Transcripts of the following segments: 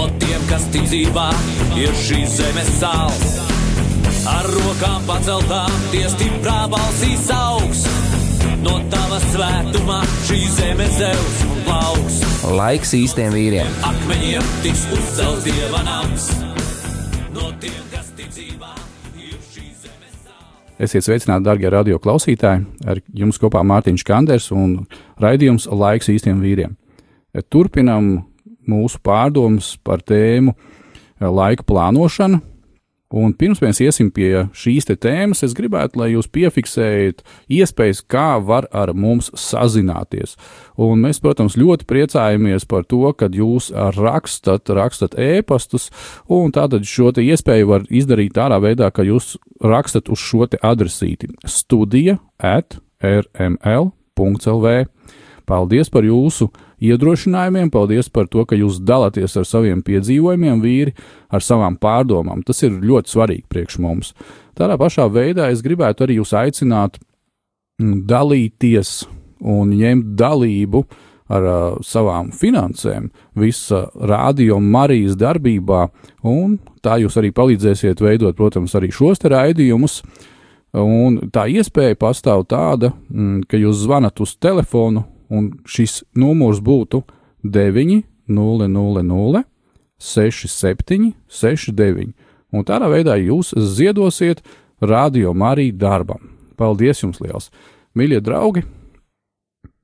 No tiem, kas tic dzīvā, ir šīs zemes sāls. Ar rokām paceltām, tie stiprā balsīs augs. No tava svētumā šī zeme zeus un plauks. Laiks īstiem vīriem! Akmeņiem tiks uzcelts dieva nams. No tiem, kas tic dzīvā. Esiet sveicināti, darbie radio klausītāji! Ar jums kopā Mārtiņš Kanders un raidījums Laiks īstiem vīriem. Turpinam mūsu pārdomas par tēmu eh, laika plānošana. Un pirms mēs iesim pie šīs tēmas, es gribētu, lai jūs piefiksējat iespējas, kā var ar mums sazināties. Un mēs, protams, ļoti priecājamies par to, ka jūs rakstat, rakstat ēpastus, un tātad šo iespēju var izdarīt tādā veidā, ka jūs rakstat uz šo adresīti studija at rml.lv. Paldies par jūsu iedrošinājumiem, paldies par to, ka jūs dalāties ar saviem piedzīvojumiem, vīri, ar savām pārdomām. Tas ir ļoti svarīgi priekš mums. Tādā pašā veidā es gribētu arī jūs aicināt mm, dalīties un ņemt dalību ar uh, savām finansēm, visa rādio Marijas darbībā, un tā jūs arī palīdzēsiet veidot, protams, arī šos te raidījumus. Un tā iespēja pastāv tāda, mm, ka jūs zvanat uz telefonu un šis numurs būtu 9, 0, 0, 0, 6, 7, 6, 9. Un tādā veidā jūs ziedosiet radio Mariju darbam. Paldies jums liels! Mīļie draugi!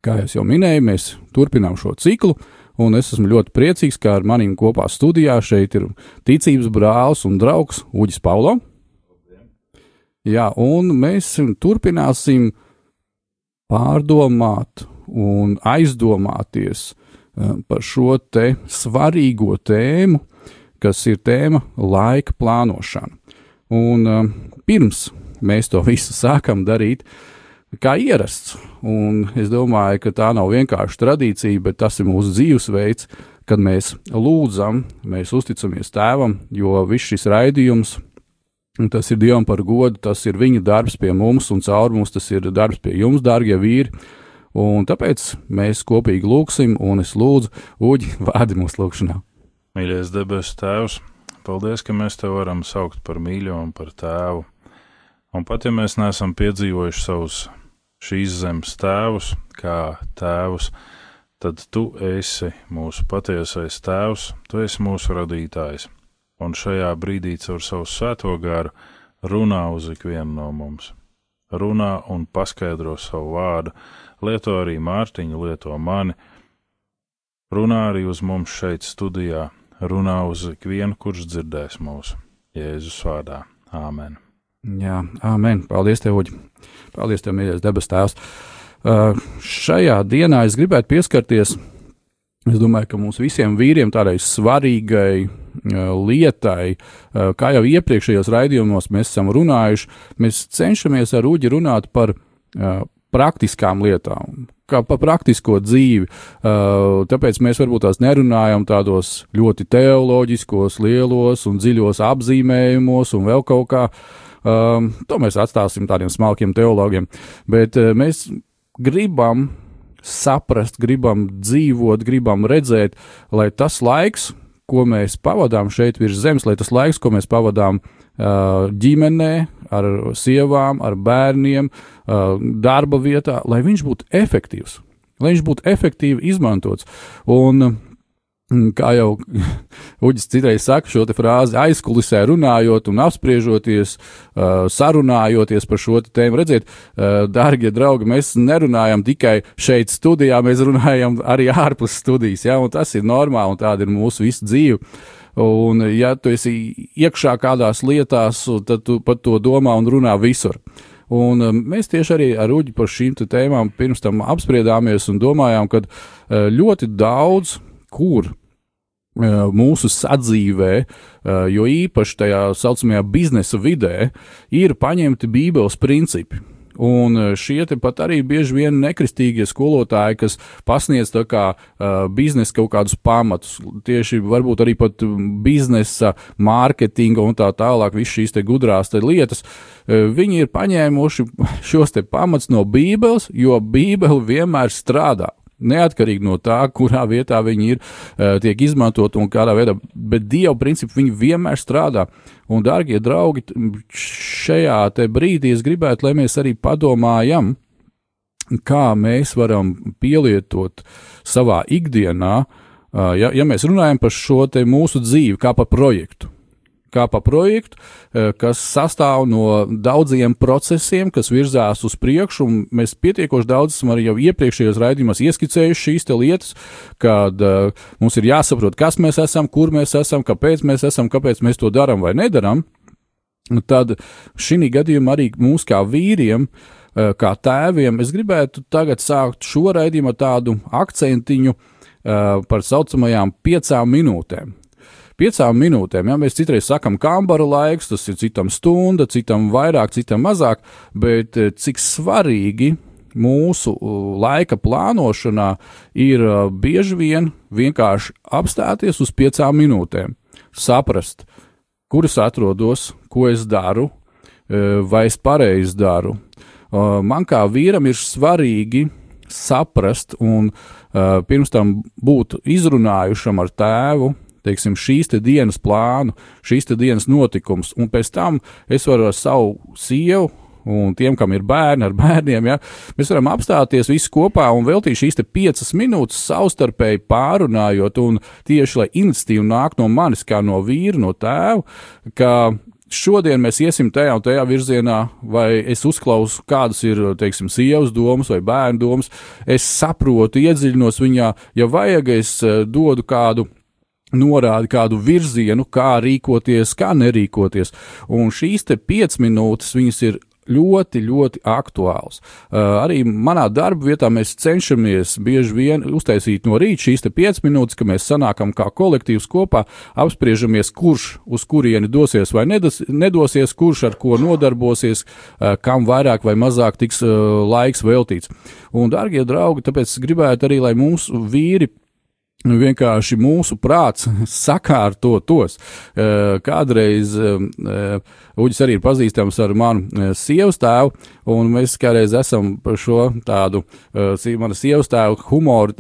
Kā jau minēju, mēs turpinām šo ciklu, un es esmu ļoti priecīgs, ka ar maniem kopā studijā šeit ir ticības brālis un draugs Uģis Paulo. Jā, un mēs turpināsim pārdomāt un aizdomāties eh, par šo te svarīgo tēmu, kas ir tēma laika plānošana. Un eh, pirms mēs to visu sākam darīt, kā ierasts, un es domāju, ka tā nav vienkārši tradīcija, bet tas ir mūsu dzīvesveids, kad mēs lūdzam, mēs uzticamies tēvam, jo viss šis raidījums Un tas ir Dievam par godu, tas ir viņa darbs pie mums, un caur mums tas ir darbs pie jums, dārgie vīri. Un tāpēc mēs kopīgi lūgsim, un es lūdzu, Uģi, vādi mūsu lūgšanā. Mīļais debesu Tēvs, paldies, ka mēs te varam saukt par mīļo un par tēvu. Un pat ja mēs neesam piedzīvojuši savus šīs zemes tēvus, kā tēvus, tad tu esi mūsu patiesais tēvs, tu esi mūsu radītājs un šajā brīdī caur savu svēto gāru runā uz ikvienu no mums. Runā un paskaidro savu vārdu, lieto arī Mārtiņu, lieto mani, runā arī uz mums šeit studijā, runā uz ikvienu, kurš dzirdēs mūsu Jēzus vārdā. Āmen! Jā, amen. Paldies, Tev, Uģi. Paldies, Tev, mīļais debes Tēvs. Uh, šajā dienā es gribētu pieskarties Es domāju, ka mums visiem vīriem tādai svarīgai uh, lietai, uh, kā jau iepriekšējos raidījumos mēs esam runājuši, mēs cenšamies ar Uģi runāt par uh, praktiskām lietām, kā par praktisko dzīvi. Tāpēc mēs varbūt tās nerunājam tādos ļoti teoloģiskos, lielos un dziļos apzīmējumos un vēl kaut kā. To mēs atstāsim tādiem smalkiem teologiem, bet mēs gribam saprast, gribam dzīvot, gribam redzēt, lai tas laiks, ko mēs pavadām šeit virs zemes, lai tas laiks, ko mēs pavadām ģimenē, ar sievām, ar bērniem, darba vietā, lai viņš būtu efektīvs, lai viņš būtu efektīvi izmantots. Un kā jau Uģis citreiz saka, šo frāzi aizkulisē runājot un apspriežoties, uh, sarunājoties par šo tēmu. Redziet, uh, dārgie draugi, mēs nerunājam tikai šeit studijā, mēs runājam arī ārpus studijas, ja, un tas ir normāli, un tāda ir mūsu visu dzīve. Un, ja tu esi iekšā kādās lietās, tad tu par to domā un runā visur. Un um, mēs tieši arī ar Uģi par šīm tēmām pirms tam apspriedāmies un domājām, ka uh, ļoti daudz kur mūsu sadzīvē, jo īpaši tajā saucamajā biznesa vidē, ir paņemti Bībeles principi. Un šie pat arī bieži vien nekristīgie skolotāji, kas pasniedz kā uh, biznesa kaut kādus pamatus, tieši varbūt arī pat biznesa, mārketinga un tā tālāk, visas šīs gudrās lietas, uh, viņi ir paņēmuši šos pamatus no Bībeles, jo Bībele vienmēr strādā. Neatkarīgi no tā, kurā vietā viņi ir, uh, tiek izmantot un kādā veidā, bet Dieva principi viņi vienmēr strādā. Un, darbie draugi, šajā brīdī es gribētu, lai mēs arī padomājam, kā mēs varam pielietot savā ikdienā, uh, ja, ja mēs runājam par šo mūsu dzīvi, kā par projektu kā pa projektu, eh, kas sastāv no daudziem procesiem, kas virzās uz priekšu, un mēs pietiekoši daudz esam arī jau iepriekšējos raidījumos ieskicējuši šīs lietas, kad uh, mums ir jāsaprot, kas mēs esam, kur mēs esam, kāpēc mēs esam, kāpēc mēs to darām vai nedaram. Tad šī gadījumā arī mums kā vīriem, uh, kā tēviem, es gribētu tagad sākt šo raidījumu ar tādu akcentiņu uh, par saucamajām piecām minūtēm piecām minūtēm. Ja? Mēs citreiz sakām, kambara laiks, tas ir citam stunda, citam vairāk, citam mazāk, bet eh, cik svarīgi mūsu laika plānošanā ir uh, bieži vien vienkārši apstāties uz piecām minūtēm, saprast, kur es atrodos, ko es daru, uh, vai es pareizi daru. Man kā vīram ir svarīgi saprast un pirms tam būt izrunājušam ar tēvu, teiksim, šīs te dienas plānu, šīs te dienas notikums, un pēc tam es varu ar savu sievu un tiem, kam ir bērni ar bērniem, ja, mēs varam apstāties visi kopā un veltīt šīs piecas minūtes savstarpēji pārunājot, un tieši lai iniciatīva nāk no manis, kā no vīra, no tēva, ka šodien mēs iesim tajā un tajā virzienā, vai es uzklausu, kādas ir, teiksim, sievas domas vai bērnu domas, es saprotu, iedziļinos viņā, ja vajag, es eh, dodu kādu norāda kādu virzienu, kā rīkoties, kā nerīkoties. Un šīs te piecas minūtes viņas ir ļoti, ļoti aktuāls. Uh, arī manā darba vietā mēs cenšamies bieži vien uztaisīt no rīta šīs piecas minūtes, ka mēs sanākam kā kolektīvs kopā, apspriežamies, kurš uz kurieni dosies vai nedos, nedosies, kurš ar ko nodarbosies, uh, kam vairāk vai mazāk tiks uh, laiks veltīts. Un, darbie draugi, tāpēc gribētu arī, lai mūsu vīri vienkārši mūsu prāts sakārtotos. Kādreiz Uģis arī ir pazīstams ar manu sievas tēvu, un mēs kādreiz esam par šo tādu mana sievas tēvu humoru,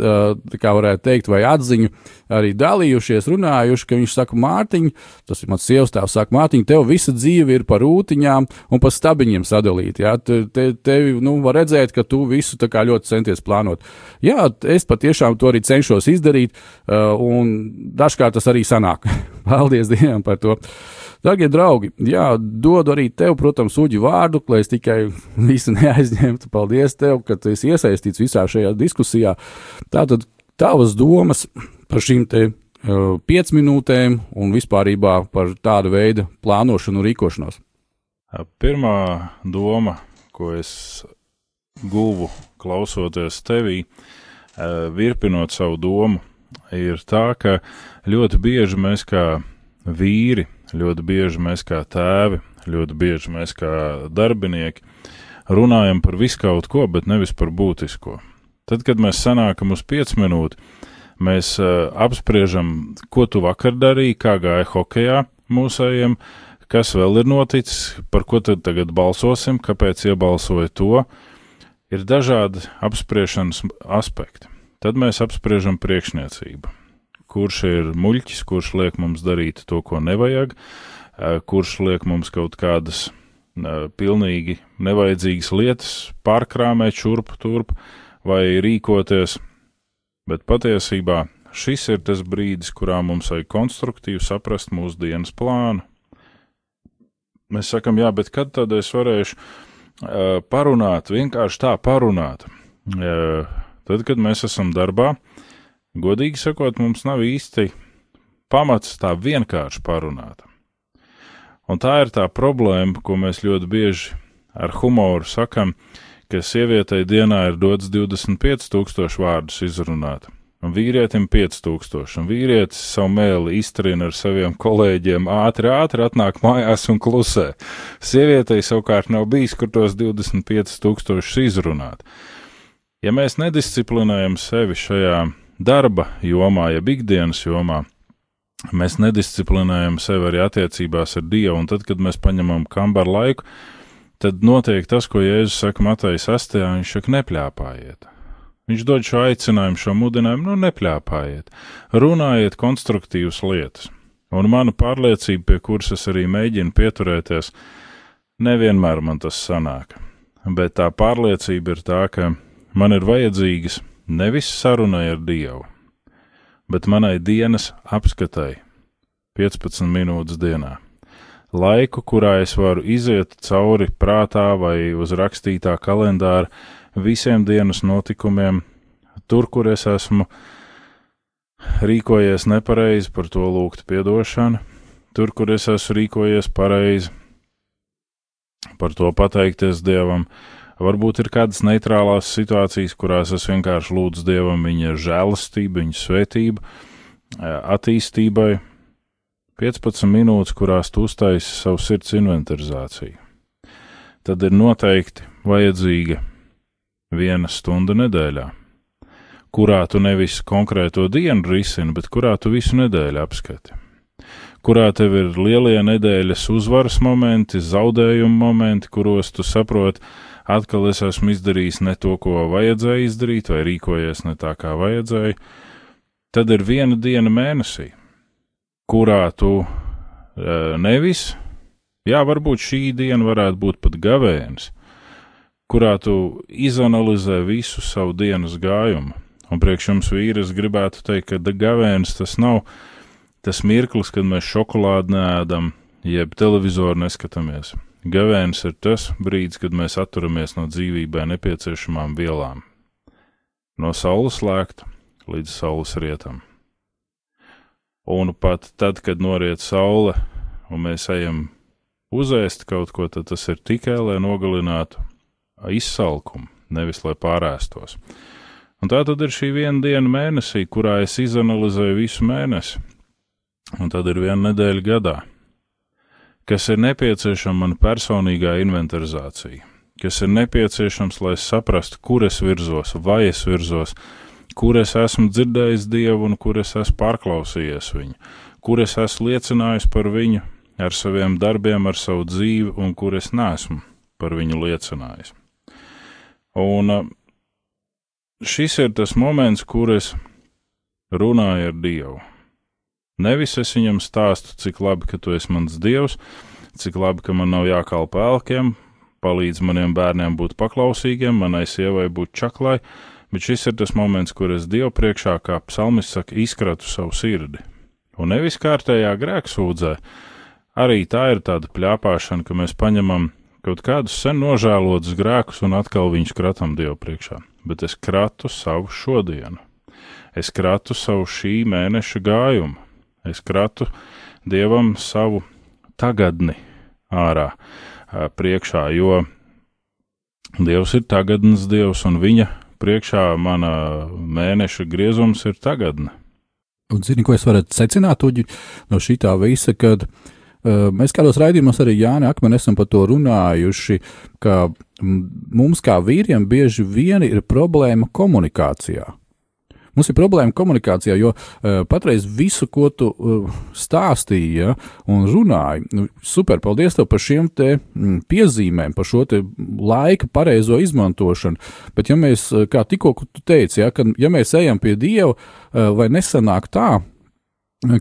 kā varētu teikt, vai atziņu arī dalījušies, runājuši, ka viņš saka, Mārtiņ, tas ir mans sievas tēvs, saka, Mārtiņ, tev visa dzīve ir par rūtiņām un par stabiņiem sadalīta. Ja? Te, te, tevi, nu, var redzēt, ka tu visu tā kā ļoti centies plānot. Jā, es patiešām to arī cenšos izdarīt un dažkārt tas arī sanāk. Paldies Dievam par to. Darbie draugi, jā, dodu arī tev, protams, uģi vārdu, lai es tikai visu neaizņemtu. Paldies tev, ka tu esi iesaistīts visā šajā diskusijā. Tātad tavas domas par šīm te uh, piec minūtēm un vispārībā par tādu veidu plānošanu un rīkošanos. Pirmā doma, ko es guvu klausoties tevī, uh, virpinot savu domu, ir tā, ka ļoti bieži mēs kā vīri, ļoti bieži mēs kā tēvi, ļoti bieži mēs kā darbinieki runājam par visu kaut ko, bet nevis par būtisko. Tad, kad mēs sanākam uz 5 minūtes, mēs uh, apspriežam, ko tu vakar darīji, kā gāja hokeja mūsējiem, kas vēl ir noticis, par ko tad tagad balsosim, kāpēc iebalsoja to. Ir dažādi apspriešanas aspekti. Tad mēs apspriežam priekšniecību. Kurš ir muļķis, kurš liek mums darīt to, ko nevajag, kurš liek mums kaut kādas pilnīgi nevajadzīgas lietas pārkrāmēt šurp turp vai rīkoties, bet patiesībā šis ir tas brīdis, kurā mums vajag konstruktīvi saprast mūsu dienas plānu. Mēs sakam, jā, bet kad tad es varēšu parunāt, vienkārši tā parunāt? Uh, Tad, kad mēs esam darbā, godīgi sakot, mums nav īsti pamats tā vienkārši parunāt. Un tā ir tā problēma, ko mēs ļoti bieži ar humoru sakam, ka sievietei dienā ir dots 25,000 vārdus izrunāt, un vīrietim 5000, un vīrietis savu mēli iztrina ar saviem kolēģiem, ātri, ātri atnāk mājās un klusē. Sievietei savukārt nav bijis, kur tos 25,000 izrunāt. Ja mēs nedisciplinējam sevi šajā darba jomā, ja ikdienas jomā, mēs nedisciplinējam sevi arī attiecībās ar Dievu, un tad, kad mēs paņemam kambaru laiku, tad notiek tas, ko Jēzus saka Mateja 6. viņš saka, nepļāpājiet. Viņš dod šo aicinājumu, šo mudinājumu, nu, nepļāpājiet, runājiet konstruktīvas lietas. Un mana pārliecība, pie kuras es arī mēģinu pieturēties, nevienmēr man tas sanāk. Bet tā pārliecība ir tā, ka man ir vajadzīgas nevis sarunai ar Dievu, bet manai dienas apskatai 15 minūtes dienā. Laiku, kurā es varu iziet cauri prātā vai uz rakstītā kalendāra visiem dienas notikumiem, tur, kur es esmu rīkojies nepareizi, par to lūgt atdošanu, tur, kur es esmu rīkojies pareizi, par to pateikties Dievam. Varbūt ir kādas neitrālās situācijas, kurās es vienkārši lūdzu Dievam viņa žēlastību, viņa svētību, attīstībai. 15 minūtes, kurās tu uztaisi savu sirds inventarizāciju. Tad ir noteikti vajadzīga viena stunda nedēļā, kurā tu nevis konkrēto dienu risini, bet kurā tu visu nedēļu apskati. Kurā tev ir lielie nedēļas uzvaras momenti, zaudējumu momenti, kuros tu saproti, atkal es esmu izdarījis ne to, ko vajadzēja izdarīt, vai rīkojies ne tā, kā vajadzēja. Tad ir viena diena mēnesī, kurā tu e, nevis, jā, varbūt šī diena varētu būt pat gavēnis, kurā tu izanalizē visu savu dienas gājumu. Un priekš jums vīri es gribētu teikt, ka gavēnis tas nav tas mirklis, kad mēs šokolādi nēdam, jeb televizoru neskatāmies. Gavēnis ir tas brīdis, kad mēs atturamies no dzīvībai nepieciešamām vielām. No saules lēkt līdz saules rietam. Un pat tad, kad noriet saule un mēs ejam uzēst kaut ko, tad tas ir tikai, lai nogalinātu izsalkumu, nevis lai pārēstos. Un tā tad ir šī viena diena mēnesī, kurā es izanalizēju visu mēnesi, un tad ir viena nedēļa gadā, kas ir nepieciešama man personīgā inventarizācija, kas ir nepieciešams, lai saprastu, kur es virzos, vai es virzos, kur es esmu dzirdējis Dievu un kur es esmu pārklausījies viņu, kur es esmu liecinājis par viņu ar saviem darbiem, ar savu dzīvi, un kur es nesmu par viņu liecinājis. Un šis ir tas moments, kur es runāju ar Dievu. Nevis es viņam stāstu, cik labi, ka tu esi mans dievs, cik labi, ka man nav jākalpa elkiem, palīdz maniem bērniem būt paklausīgiem, manai sievai būt čaklai, bet šis ir tas moments, kur es Dievu priekšā, kā psalmis saka, izkratu savu sirdi. Un nevis kārtējā grēksūdzē, arī tā ir tāda pļāpāšana, ka mēs paņemam kaut kādus sen nožēlotus grēkus un atkal viņus kratam Dievu priekšā, bet es kratu savu šodienu. Es kratu savu šī mēneša gājumu, es kratu Dievam savu tagadni ārā priekšā, jo Dievs ir tagadnes Dievs un viņa priekšā mana mēneša griezums ir tagadne. Un zini, ko es varētu secināt uģi, no šī tā visa, kad uh, Mēs kādos raidījumos arī Jānis Akmeni esam par to runājuši, ka mums kā vīriem bieži vien ir problēma komunikācijā. Mums ir problēma komunikācijā, jo uh, patreiz visu, ko tu uh, stāstīji ja, un runāji, nu, super, paldies tev par šiem te mm, piezīmēm, par šo te laika pareizo izmantošanu. Bet, ja mēs, kā tikko tu teici, ja, kad, ja mēs ejam pie Dieva, uh, vai nesanāk tā,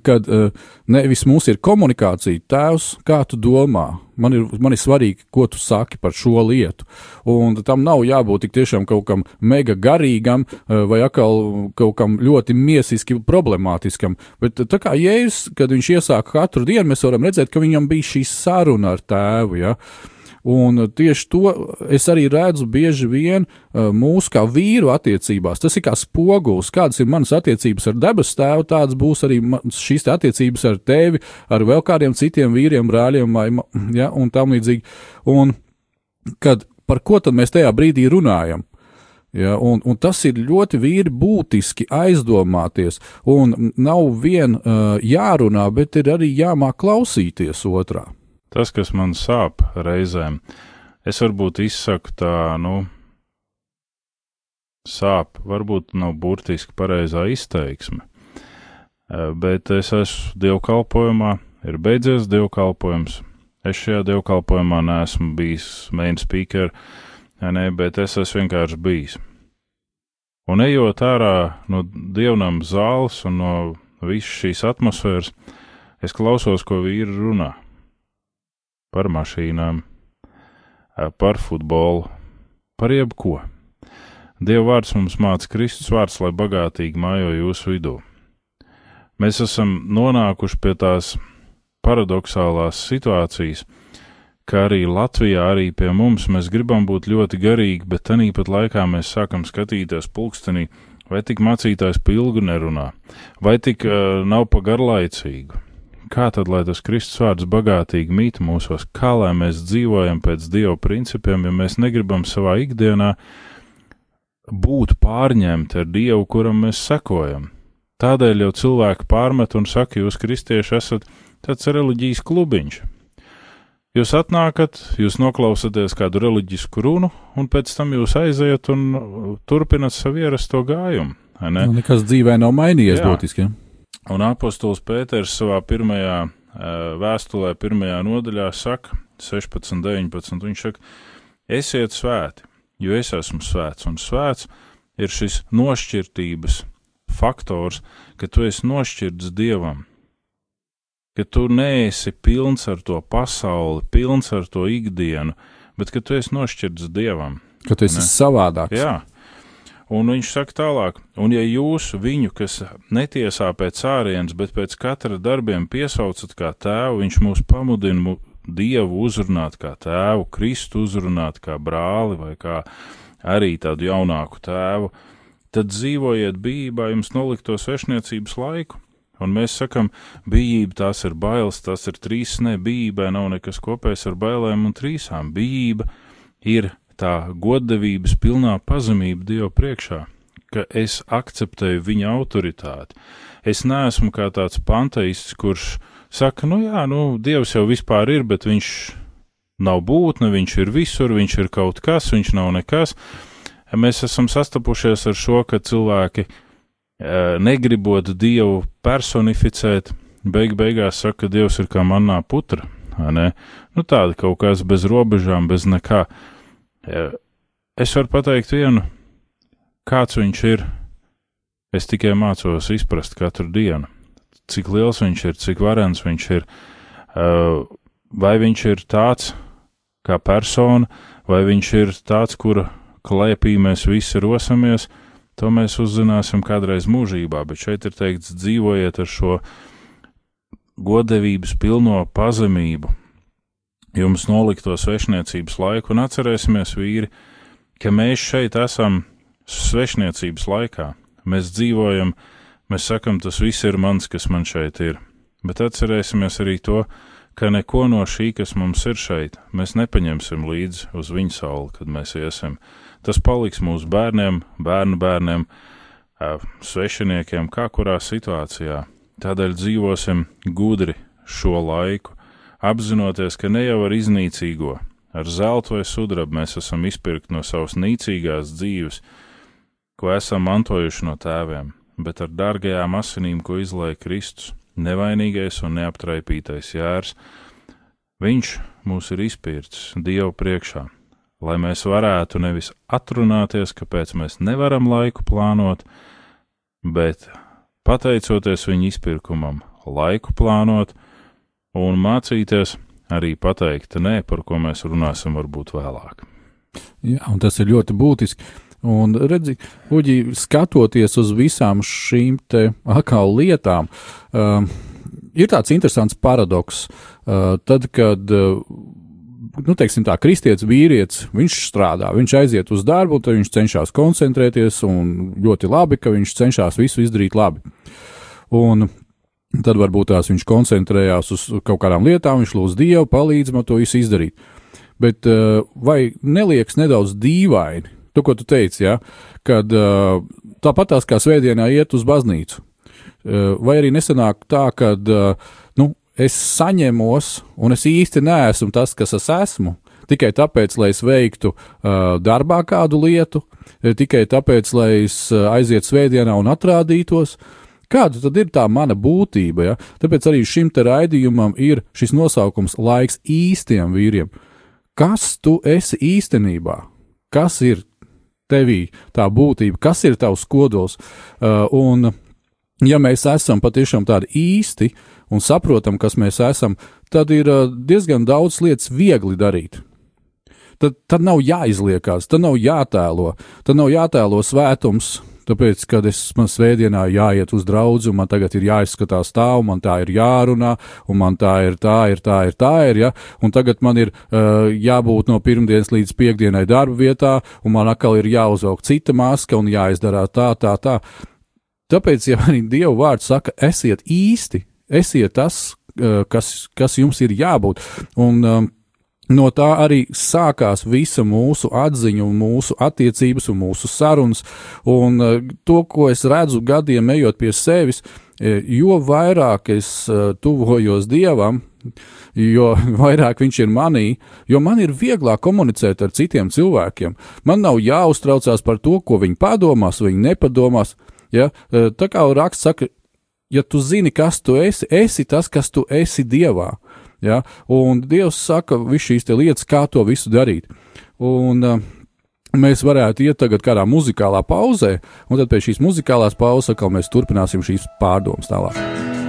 kad uh, nevis mums ir komunikācija, tēvs, kā tu domā, man ir, man ir svarīgi, ko tu saki par šo lietu. Un tam nav jābūt tik tiešām kaut kam mega garīgam uh, vai atkal kaut kam ļoti miesiski problemātiskam. Bet tā kā jēzus, kad viņš iesāka katru dienu, mēs varam redzēt, ka viņam bija šī saruna ar tēvu. Ja? Uh, Un tieši to es arī redzu bieži vien uh, mūsu kā vīru attiecībās. Tas ir kā spogulis, kādas ir manas attiecības ar debes tēvu, tādas būs arī šīs attiecības ar tevi, ar vēl kādiem citiem vīriem, brāļiem vai ja, un tam līdzīgi. Un kad par ko tad mēs tajā brīdī runājam? Ja, un, un tas ir ļoti vīri būtiski aizdomāties, un nav vien uh, jārunā, bet ir arī jāmāk klausīties otrā. Tas, kas man sāp reizēm, es varbūt izsaku tā, nu, sāp, varbūt nav burtiski pareizā izteiksme, bet es esmu dievkalpojumā, ir beidzies dievkalpojums. Es šajā dievkalpojumā neesmu bijis main speaker, ne, bet es esmu vienkārši bijis. Un ejot ārā no dievnam zāles un no visas šīs atmosfēras, es klausos, ko vīri runā par mašīnām, par futbolu, par jebko. Dieva vārds mums māca Kristus vārds, lai bagātīgi mājo jūsu vidū. Mēs esam nonākuši pie tās paradoxālās situācijas, ka arī Latvijā, arī pie mums mēs gribam būt ļoti garīgi, bet tāpat laikā mēs sākam skatīties pulkstenī, vai tik mācītājs pilgu nerunā, vai tik uh, nav pa garlaicīgu. Kā tad, lai tas Kristus vārds bagātīgi mīt mūsos, kā lai mēs dzīvojam pēc Dieva principiem, ja mēs negribam savā ikdienā būt pārņemti ar Dievu, kuram mēs sekojam? Tādēļ jau cilvēki pārmet un saka, jūs kristieši esat tāds reliģijas klubiņš. Jūs atnākat, jūs noklausāties kādu reliģisku runu, un pēc tam jūs aiziet un turpinat savu ierasto gājumu. Ne? Nu, nekas dzīvē nav mainījies būtiski. Ja? Un apostols Pēters savā pirmajā vēstulē, pirmajā nodaļā saka, 16, 19, viņš saka, esiet svēti, jo es esmu svēts, un svēts ir šis nošķirtības faktors, ka tu esi nošķirts Dievam, ka tu neesi pilns ar to pasauli, pilns ar to ikdienu, bet ka tu esi nošķirts dievam. Ka tu esi ne? savādāks. Jā. Un viņš saka tālāk, un ja jūs viņu, kas netiesā pēc ārienes, bet pēc katra darbiem piesaucat kā tēvu, viņš mūs pamudina Dievu uzrunāt kā tēvu, Kristu uzrunāt kā brāli vai kā arī tādu jaunāku tēvu, tad dzīvojiet bijībā jums nolikto svešniecības laiku, Un mēs sakam, bijība tās ir bailes, tas ir trīs, ne, bijībai nav nekas kopējs ar bailēm un trīsām. Bijība ir tā goddevības pilnā pazemība Dievu priekšā, ka es akceptēju viņa autoritāti. Es neesmu kā tāds panteists, kurš saka, nu jā, nu, Dievs jau vispār ir, bet viņš nav būtne, viņš ir visur, viņš ir kaut kas, viņš nav nekas. Mēs esam sastapušies ar šo, ka cilvēki negribot Dievu personificēt, beig beigās saka, ka Dievs ir kā manā putra. Nu, tāda kaut kas bez robežām, bez nekā. Es varu pateikt vienu, kāds viņš ir. Es tikai mācos izprast katru dienu, cik liels viņš ir, cik varens viņš ir. Vai viņš ir tāds kā persona, vai viņš ir tāds, kura klēpī mēs visi rosamies, To mēs uzzināsim kādreiz mūžībā, bet šeit ir teikts, dzīvojiet ar šo godevības pilno pazemību, jums nolikto svešniecības laiku, un atcerēsimies, vīri, ka mēs šeit esam svešniecības laikā. Mēs dzīvojam, mēs sakam, tas viss ir mans, kas man šeit ir, bet atcerēsimies arī to, ka neko no šī, kas mums ir šeit, mēs nepaņemsim līdzi uz viņu sauli, kad mēs iesim Tas paliks mūsu bērniem, bērnu bērniem, svešiniekiem, kā kurā situācijā. Tādēļ dzīvosim gudri šo laiku, apzinoties, ka ne jau ar iznīcīgo, ar zeltu vai sudrabu mēs esam izpirkti no savas nīcīgās dzīves, ko esam mantojuši no tēviem, bet ar dārgajām asinīm, ko izlēja Kristus, nevainīgais un neaptraipītais jērs. Viņš mūs ir izpircis Dievu priekšā, lai mēs varētu nevis atrunāties, kāpēc mēs nevaram laiku plānot, bet pateicoties viņa izpirkumam, laiku plānot un mācīties arī pateikt nē, par ko mēs runāsim varbūt vēlāk. Jā, un tas ir ļoti būtiski. Un redzi, Uģi, skatoties uz visām šīm te atkal lietām, uh, ir tāds interesants paradoks. Uh, tad, kad uh, nu, teiksim, tā, kristietis, vīrietis, viņš strādā, viņš aiziet uz darbu, tad viņš cenšas koncentrēties, un ļoti labi, ka viņš cenšas visu izdarīt labi. Un tad varbūt tās viņš koncentrējās uz kaut kādām lietām, viņš lūdz Dievu, palīdz man to visu izdarīt. Bet eh, vai neliekas nedaudz dīvaini, to, ko tu teici, ja, kad uh, tāpat tās kā svētdienā iet uz baznīcu. Uh, vai arī nesanāk tā, ka uh, nu, es saņemos, un es īsti neesmu tas, kas es esmu, tikai tāpēc, lai es veiktu uh, darbā kādu lietu, tikai tāpēc, lai es aizietu svētdienā un atrādītos. Kāda tad ir tā mana būtība? Ja? Tāpēc arī šim te raidījumam ir šis nosaukums laiks īstiem vīriem. Kas tu esi īstenībā? Kas ir tevī tā būtība, kas ir tavs kodols. Uh, un, ja mēs esam patiešām tādi īsti un saprotam, kas mēs esam, tad ir uh, diezgan daudz lietas viegli darīt. Tad, tad nav jāizliekās, tad nav jātēlo, tad nav jātēlo svētums, Tāpēc, kad es man svētdienā jāiet uz draugu, man tagad ir jāizskatās tā, un man tā ir jārunā, un man tā ir tā, ir tā, ir tā, ir, ja, un tagad man ir uh, jābūt no pirmdienas līdz piekdienai darba vietā, un man atkal ir jāuzvelk cita maska un jāizdara tā, tā, tā. Tāpēc, ja arī Dieva vārds saka, esiet īsti, esiet tas, uh, kas, kas jums ir jābūt. Un, um, No tā arī sākās visa mūsu atziņa, mūsu attiecības un mūsu sarunas. Un uh, to, ko es redzu gadiem ejot pie sevis, e, jo vairāk es uh, tuvojos Dievam, jo vairāk viņš ir manī, jo man ir vieglāk komunicēt ar citiem cilvēkiem. Man nav jāuztraucās par to, ko viņi padomās, viņi nepadomās. Ja? E, tā kā raksts saka, ja tu zini, kas tu esi, esi tas, kas tu esi Dievā. Ja? Un Dievs saka visu šīs lietas, kā to visu darīt. Un, uh, Mēs varētu iet tagad kādā muzikālā pauzē, un tad pēc šīs muzikālās pauzes atkal mēs turpināsim šīs pārdomas tālāk.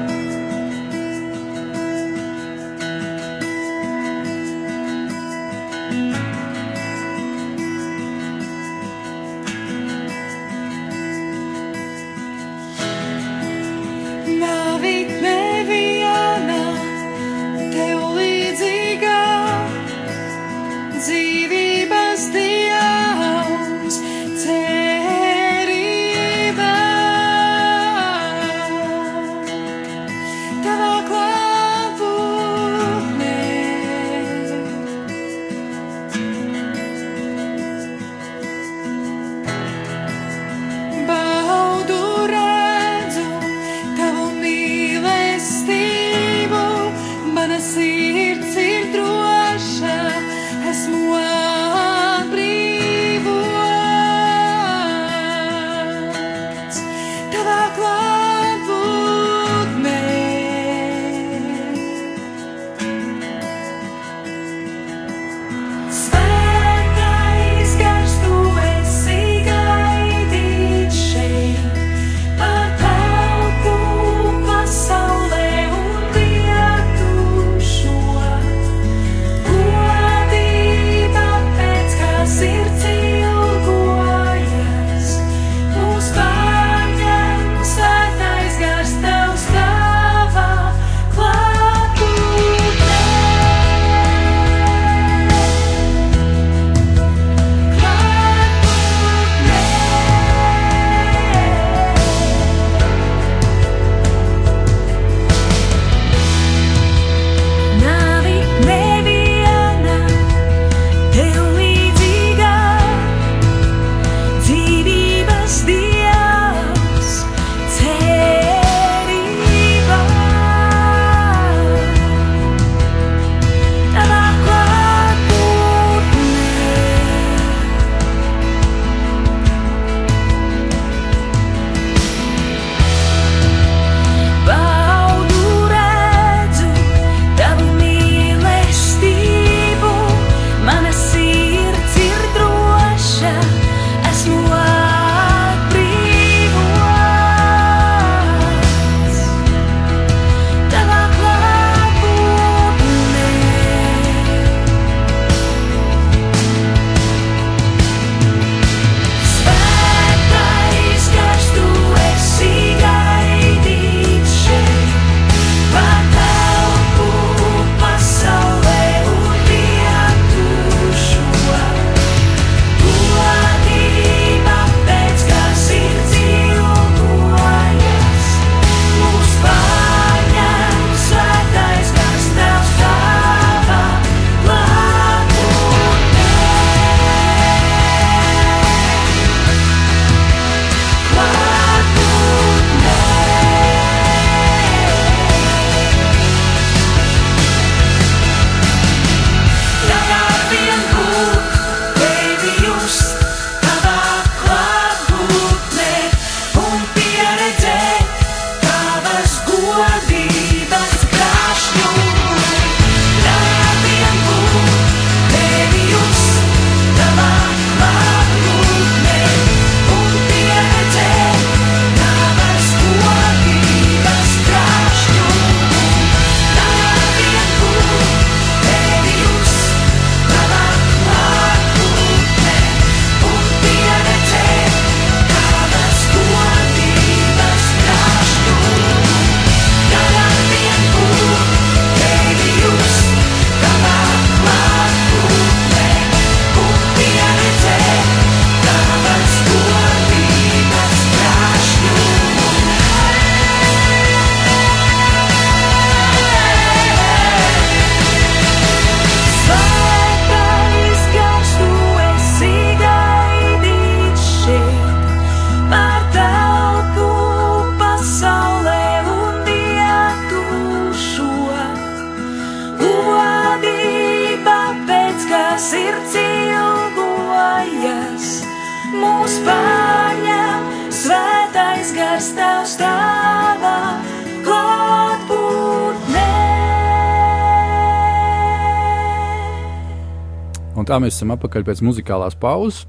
Tā mēs esam atpakaļ pēc muzikālās pauzes.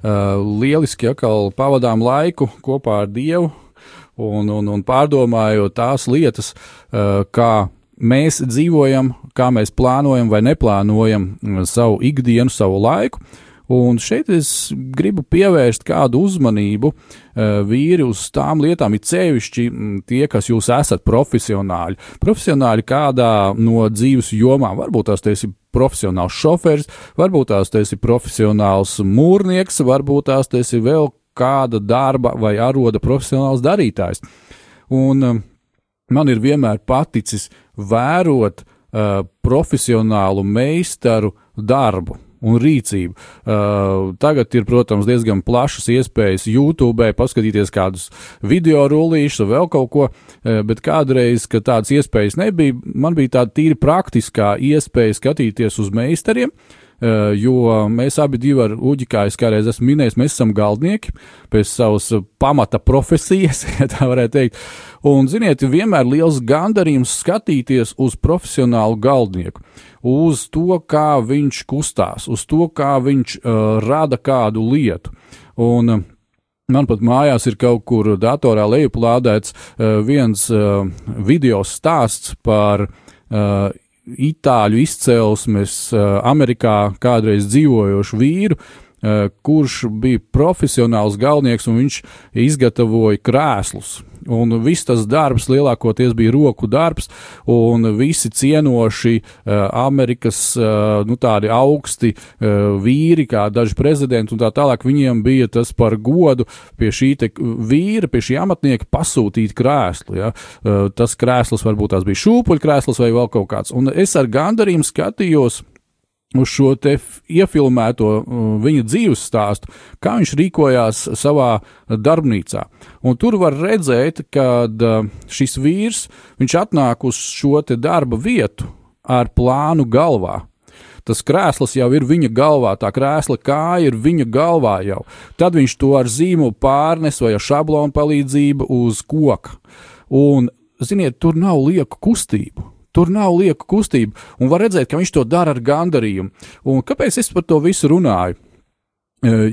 Uh, lieliski atkal pavadām laiku kopā ar Dievu un, un, un pārdomājot tās lietas, uh, kā mēs dzīvojam, kā mēs plānojam vai neplānojam savu ikdienu, savu laiku. Un šeit es gribu pievērst kādu uzmanību uh, vīri uz tām lietām, it sevišķi tie, kas jūs esat profesionāļi. Profesionāļi kādā no dzīves jomām, varbūt tās esi profesionāls šoferis, varbūt tās esi profesionāls mūrnieks, varbūt tās esi vēl kāda darba vai aroda profesionāls darītājs. Un uh, man ir vienmēr paticis vērot uh, profesionālu meistaru darbu un rīcību. Uh, tagad ir, protams, diezgan plašas iespējas YouTube, paskatīties kādus video rullīšus vēl kaut ko, uh, bet kādreiz, kad tādas iespējas nebija, man bija tāda tīri praktiskā iespēja skatīties uz meistariem. Uh, jo mēs abi divi ar Uģi, kā es kādreiz esmu minējis, mēs esam galdnieki pēc savas pamata profesijas, ja tā varētu teikt. Un, ziniet, vienmēr liels gandarījums skatīties uz profesionālu galdnieku. Uh, uz to, kā viņš kustās, uz to, kā viņš uh, rada kādu lietu. Un, uh, Man pat mājās ir kaut kur datorā lejuplādēts uh, viens uh, video stāsts par uh, itāļu izcelsmes uh, Amerikā kādreiz dzīvojošu vīru, uh, kurš bija profesionāls galvenieks un viņš izgatavoja krēslus un viss tas darbs lielākoties bija roku darbs, un visi cienoši uh, Amerikas uh, nu, tādi augsti uh, vīri, kā daži prezidenti un tā tālāk, viņiem bija tas par godu pie šī vīra, pie šī amatnieka pasūtīt krēslu. Ja? Uh, tas krēsls varbūt tās bija šūpuļkrēsls vai vēl kaut kāds, un es ar gandarījumu skatījos uz šo te iefilmēto uh, viņa dzīves stāstu, kā viņš rīkojās savā darbnīcā. Un tur var redzēt, ka uh, šis vīrs, viņš atnāk uz šo te darba vietu ar plānu galvā. Tas krēsls jau ir viņa galvā, tā krēsla kāja ir viņa galvā jau. Tad viņš to ar zīmolu pārnes vai ar šablonu palīdzību uz koka. Un, ziniet, tur nav lieku kustību Tur nav lieka kustība, un var redzēt, ka viņš to dara ar gandarījumu. Un kāpēc es par to visu runāju? E,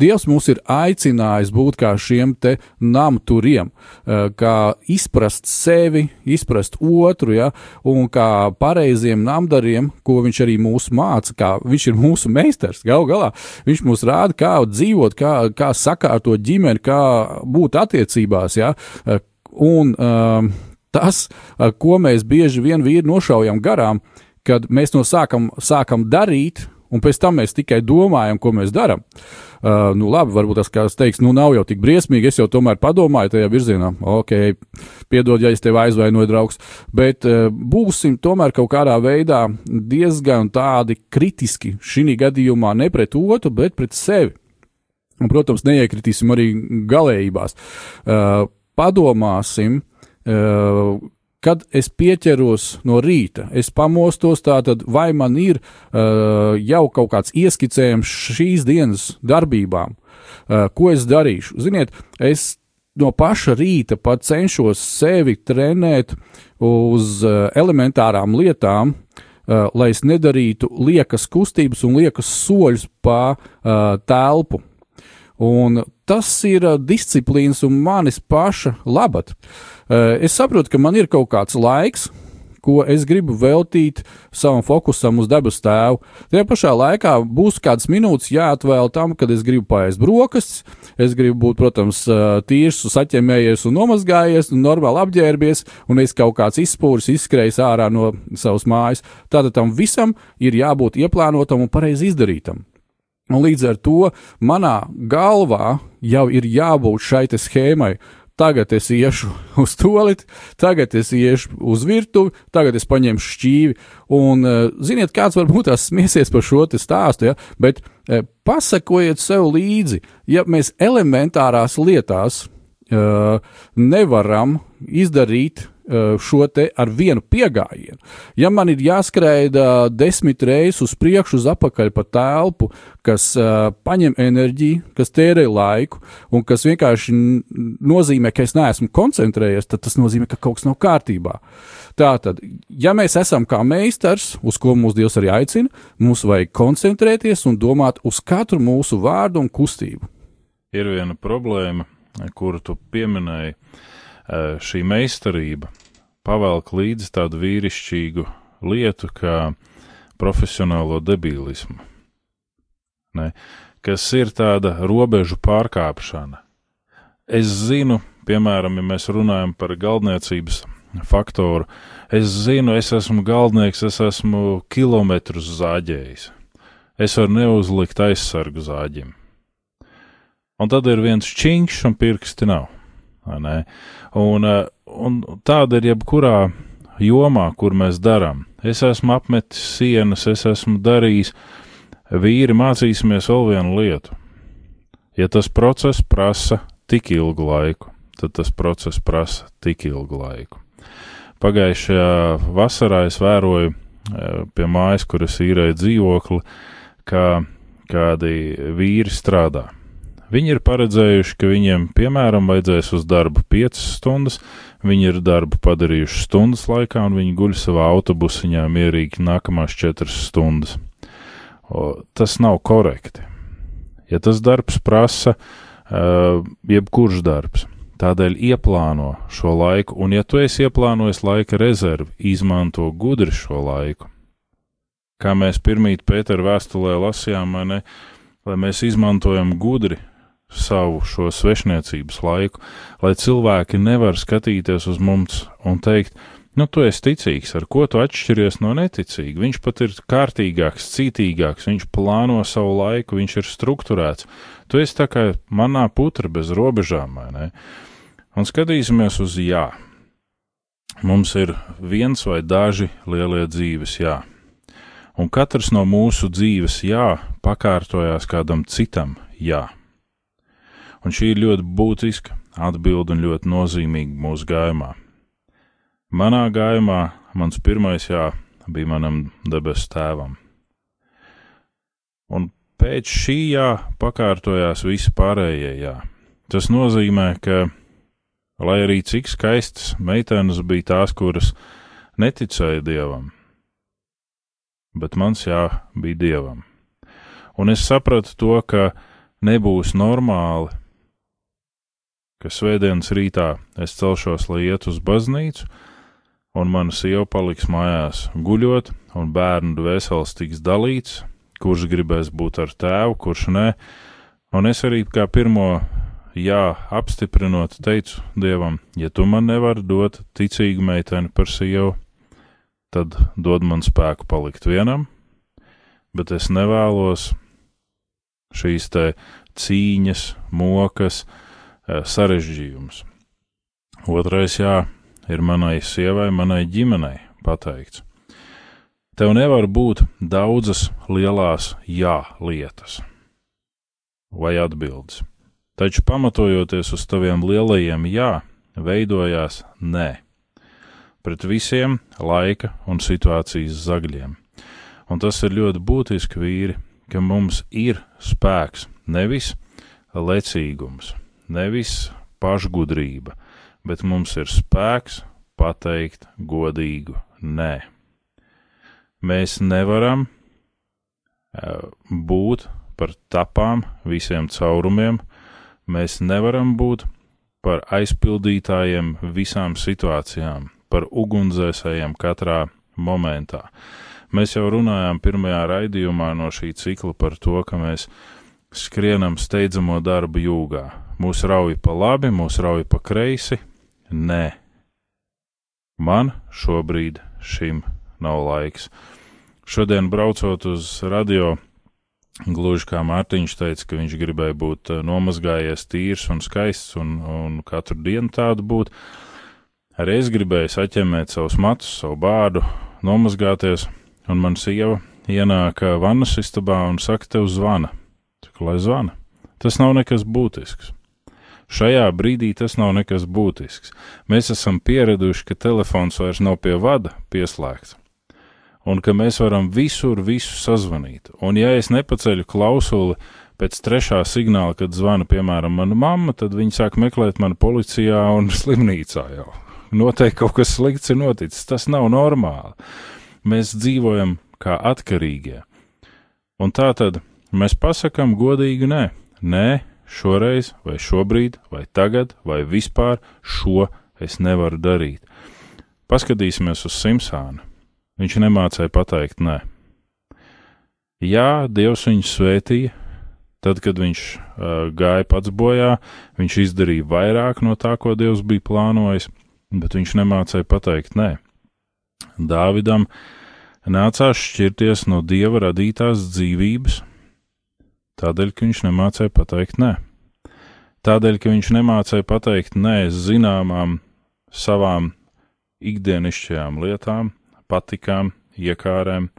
Dievs mūs ir aicinājis būt kā šiem te namturiem, e, kā izprast sevi, izprast otru, ja, un kā pareiziem namdariem, ko viņš arī mūs māca, kā viņš ir mūsu meistars. Gal galā viņš mums rāda, kā dzīvot, kā, kā sakārtot ģimeni, kā būt attiecībās, ja, e, un um, tas, ko mēs bieži vien vīri nošaujam garām, kad mēs no sākam, sākam darīt, un pēc tam mēs tikai domājam, ko mēs darām. Uh, nu, labi, varbūt tas kāds teiks, nu, nav jau tik briesmīgi. Es jau tomēr padomāju tajā virzienā. Ok, piedod, ja es tevi aizvainoju, draugs. Bet uh, būsim tomēr kaut kādā veidā diezgan tādi kritiski šī gadījumā ne pret otru, bet pret sevi. Un, protams, neiekritīsim arī galējībās. Uh, padomāsim, kad es pieķeros no rīta, es pamostos, tātad vai man ir uh, jau kaut kāds ieskicējums šīs dienas darbībām, uh, ko es darīšu. Ziniet, es no paša rīta pat cenšos sevi trenēt uz elementārām lietām, lai es nedarītu liekas kustības un liekas soļus pa telpu. Un tas ir disciplīnas un manis paša labad. Es saprotu, ka man ir kaut kāds laiks, ko es gribu veltīt savam fokusam uz debes tēvu. Tajā pašā laikā būs kādas minūtes jāatvēl tam, kad es gribu paēst brokastis, es gribu būt, protams, tīrs, saķemējies un nomazgājies, un normāli apģērbies, un es kaut kāds izspūris izskrējis ārā no savas mājas. Tātad tam visam ir jābūt ieplānotam un pareizi izdarītam. Un līdz ar to manā galvā jau ir jābūt šai schēmai, tagad es iešu uz toliti, tagad es iešu uz virtuvi, tagad es paņemšu šķīvi. Un, eh, ziniet, kāds varbūt tās smiesies par šo stāstu, ja? bet eh, pasakojiet sev līdzi, ja mēs elementārās lietās uh, nevaram izdarīt šo te ar vienu piegājienu. Ja man ir jāskraida desmit reizes uz priekšu, uz apakaļ pa telpu, kas uh, paņem enerģiju, kas tērē laiku un kas vienkārši nozīmē, ka es neesmu koncentrējies, tad tas nozīmē, ka kaut kas nav kārtībā. Tātad, ja mēs esam kā meistars, uz ko mūsu Dievs arī aicina, mums vajag koncentrēties un domāt uz katru mūsu vārdu un kustību. ir viena problēma, kuru tu pieminēji. Eh, Šī meistarība pavelk līdzi tādu vīrišķīgu lietu kā profesionālo debilismu, ne? kas ir tāda robežu pārkāpšana. Es zinu, piemēram, ja mēs runājam par galdniecības faktoru, es zinu, es esmu galdnieks, es esmu kilometrus zāģējis. Es varu neuzlikt aizsargu zāģim un tad ir viens čiņš un pirksti nav. Un, eh, un tāda ir jebkurā jomā, kur mēs darām. Es esmu apmetis sienas, es esmu darījis, vīri mācīsimies vēl vienu lietu. Ja tas process prasa tik ilgu laiku, tad tas process prasa tik ilgu laiku. Pagājušajā vasarā es vēroju eh, pie mājas, kur es īrēju dzīvokli, kā kādi vīri strādā. Viņi ir paredzējuši, ka viņiem, piemēram, vajadzēs uz darbu 5 stundas, viņi ir darbu padarījuši stundas laikā, un viņi guļ savā autobusiņā mierīgi nākamās 4 stundas. O, tas nav korekti. Ja tas darbs prasa, uh, jebkurš darbs, tādēļ ieplāno šo laiku, un ja tu esi ieplānojis laika rezervi, izmanto gudri šo laiku. Kā mēs pirmīt Pētera vēstulē lasījām, ne, lai mēs izmantojam gudri savu šo svešniecības laiku, lai cilvēki nevar skatīties uz mums un teikt, nu, tu esi ticīgs, ar ko tu atšķiries no neticīga. Viņš pat ir kārtīgāks, cītīgāks, viņš plāno savu laiku, viņš ir strukturēts. Tu esi tā kā manā putra bez robežām, vai ne? Un skatīsimies uz jā. Mums ir viens vai daži lielie dzīves jā. Un katrs no mūsu dzīves jā pakārtojās kādam citam jā. Un šī ir ļoti būtiska atbilde un ļoti nozīmīga mūsu gājumā. Manā gājumā mans pirmais jā bija manam debesu tēvam. Un pēc šī jā pakārtojās visi pārējie jā. Tas nozīmē, ka, lai arī cik skaistas meitenes bija tās, kuras neticēja dievam, bet mans jā bija dievam. Un es sapratu to, ka nebūs normāli, ka svētdienas rītā es celšos, lai iet uz baznīcu, un mana sieva paliks mājās guļot, un bērnu dvēseles tiks dalīts, kurš gribēs būt ar tēvu, kurš nē. Un es arī kā pirmo jā apstiprinot, teicu Dievam, ja tu man nevari dot ticīgu meiteni par sievu, tad dod man spēku palikt vienam, bet es nevēlos šīs te cīņas, mokas, eh, sarežģījumus. Otrais jā ir manai sievai, manai ģimenei pateikts. Tev nevar būt daudzas lielās jā lietas vai atbildes, taču pamatojoties uz taviem lielajiem jā, veidojās nē pret visiem laika un situācijas zagļiem. Un tas ir ļoti būtiski, vīri, ka mums ir spēks, nevis lecīgums, nevis pašgudrība, bet mums ir spēks pateikt godīgu nē. Mēs nevaram būt par tapām visiem caurumiem, mēs nevaram būt par aizpildītājiem visām situācijām, par ugunsdzēsējiem katrā momentā. Mēs jau runājām pirmajā raidījumā no šī cikla par to, ka mēs skrienam steidzamo darbu jūgā. Mūs rauj pa labi, mūs rauj pa kreisi. Nē, man šobrīd šim nav laiks. Šodien braucot uz radio, gluži kā Mārtiņš teica, ka viņš gribēja būt eh, nomazgājies, tīrs un skaists un, un katru dienu tādu būt. Arī es gribēju saķemēt savus matus, savu bādu, nomazgāties, un man sieva ienāk eh, vannas istabā un saka, tev zvana. Saka, lai zvana. Tas nav nekas būtisks. Šajā brīdī tas nav nekas būtisks. Mēs esam pieraduši, ka telefons vairs nav pie vada pieslēgts, un ka mēs varam visur visu sazvanīt. Un ja es nepaceļu klausuli pēc trešā signāla, kad zvana, piemēram, mana mamma, tad viņi sāk meklēt mani policijā un slimnīcā jau. Noteikti kaut kas slikts ir noticis. Tas nav normāli. Mēs dzīvojam kā atkarīgie. Un tā tad mēs pasakām godīgi nē, nē, šoreiz, vai šobrīd, vai tagad, vai vispār šo es nevaru darīt. Paskatīsimies uz Simpsānu. Viņš nemācīja pateikt nē. Jā, Dievs viņu svētīja. Tad, kad viņš uh, gāja pats bojā, viņš izdarīja vairāk no tā, ko Dievs bija plānojis, bet viņš nemācīja pateikt nē. Dāvidam nācās šķirties no Dieva radītās dzīvības, tādēļ, ka viņš nemācīja pateikt nē. Tādēļ, ka viņš nemācīja pateikt nē zināmām savām ikdienišķajām lietām, patikām, iekārēm,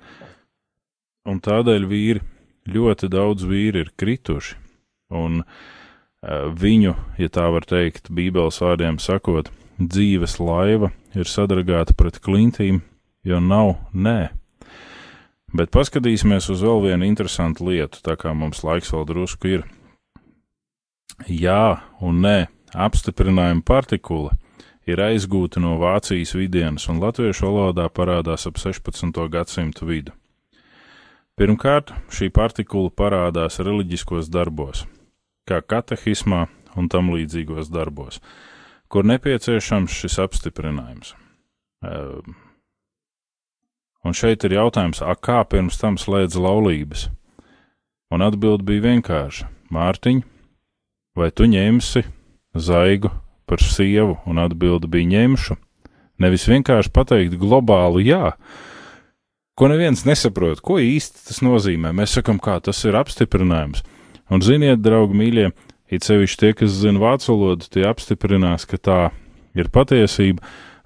un tādēļ vīri, ļoti daudz vīri ir krituši, un uh, viņu, ja tā var teikt, Bībeles vārdiem sakot, dzīves laiva ir sadragāta pret klintīm, jo nav nē. Bet paskatīsimies uz vēl vienu interesantu lietu, tā kā mums laiks vēl drusku ir. Jā un nē, apstiprinājuma partikula ir aizgūta no Vācijas vidienas un latviešu valodā parādās ap 16. gadsimtu vidu. Pirmkārt, šī partikula parādās reliģiskos darbos, kā katehismā un tam līdzīgos darbos, kur nepieciešams šis apstiprinājums. Ehm, Un šeit ir jautājums, a, kā pirms tam slēdz laulības? Un atbild bija vienkārša: Mārtiņ, vai tu ņemsi zaigu par sievu? Un atbild bija ņemšu. Nevis vienkārši pateikt globālu jā, ko neviens nesaprot, ko īsti tas nozīmē. Mēs sakam, kā tas ir apstiprinājums. Un ziniet, draugi, mīļie, it sevišķi tie, kas zina vācu valodu, tie apstiprinās, ka tā ir patiesība.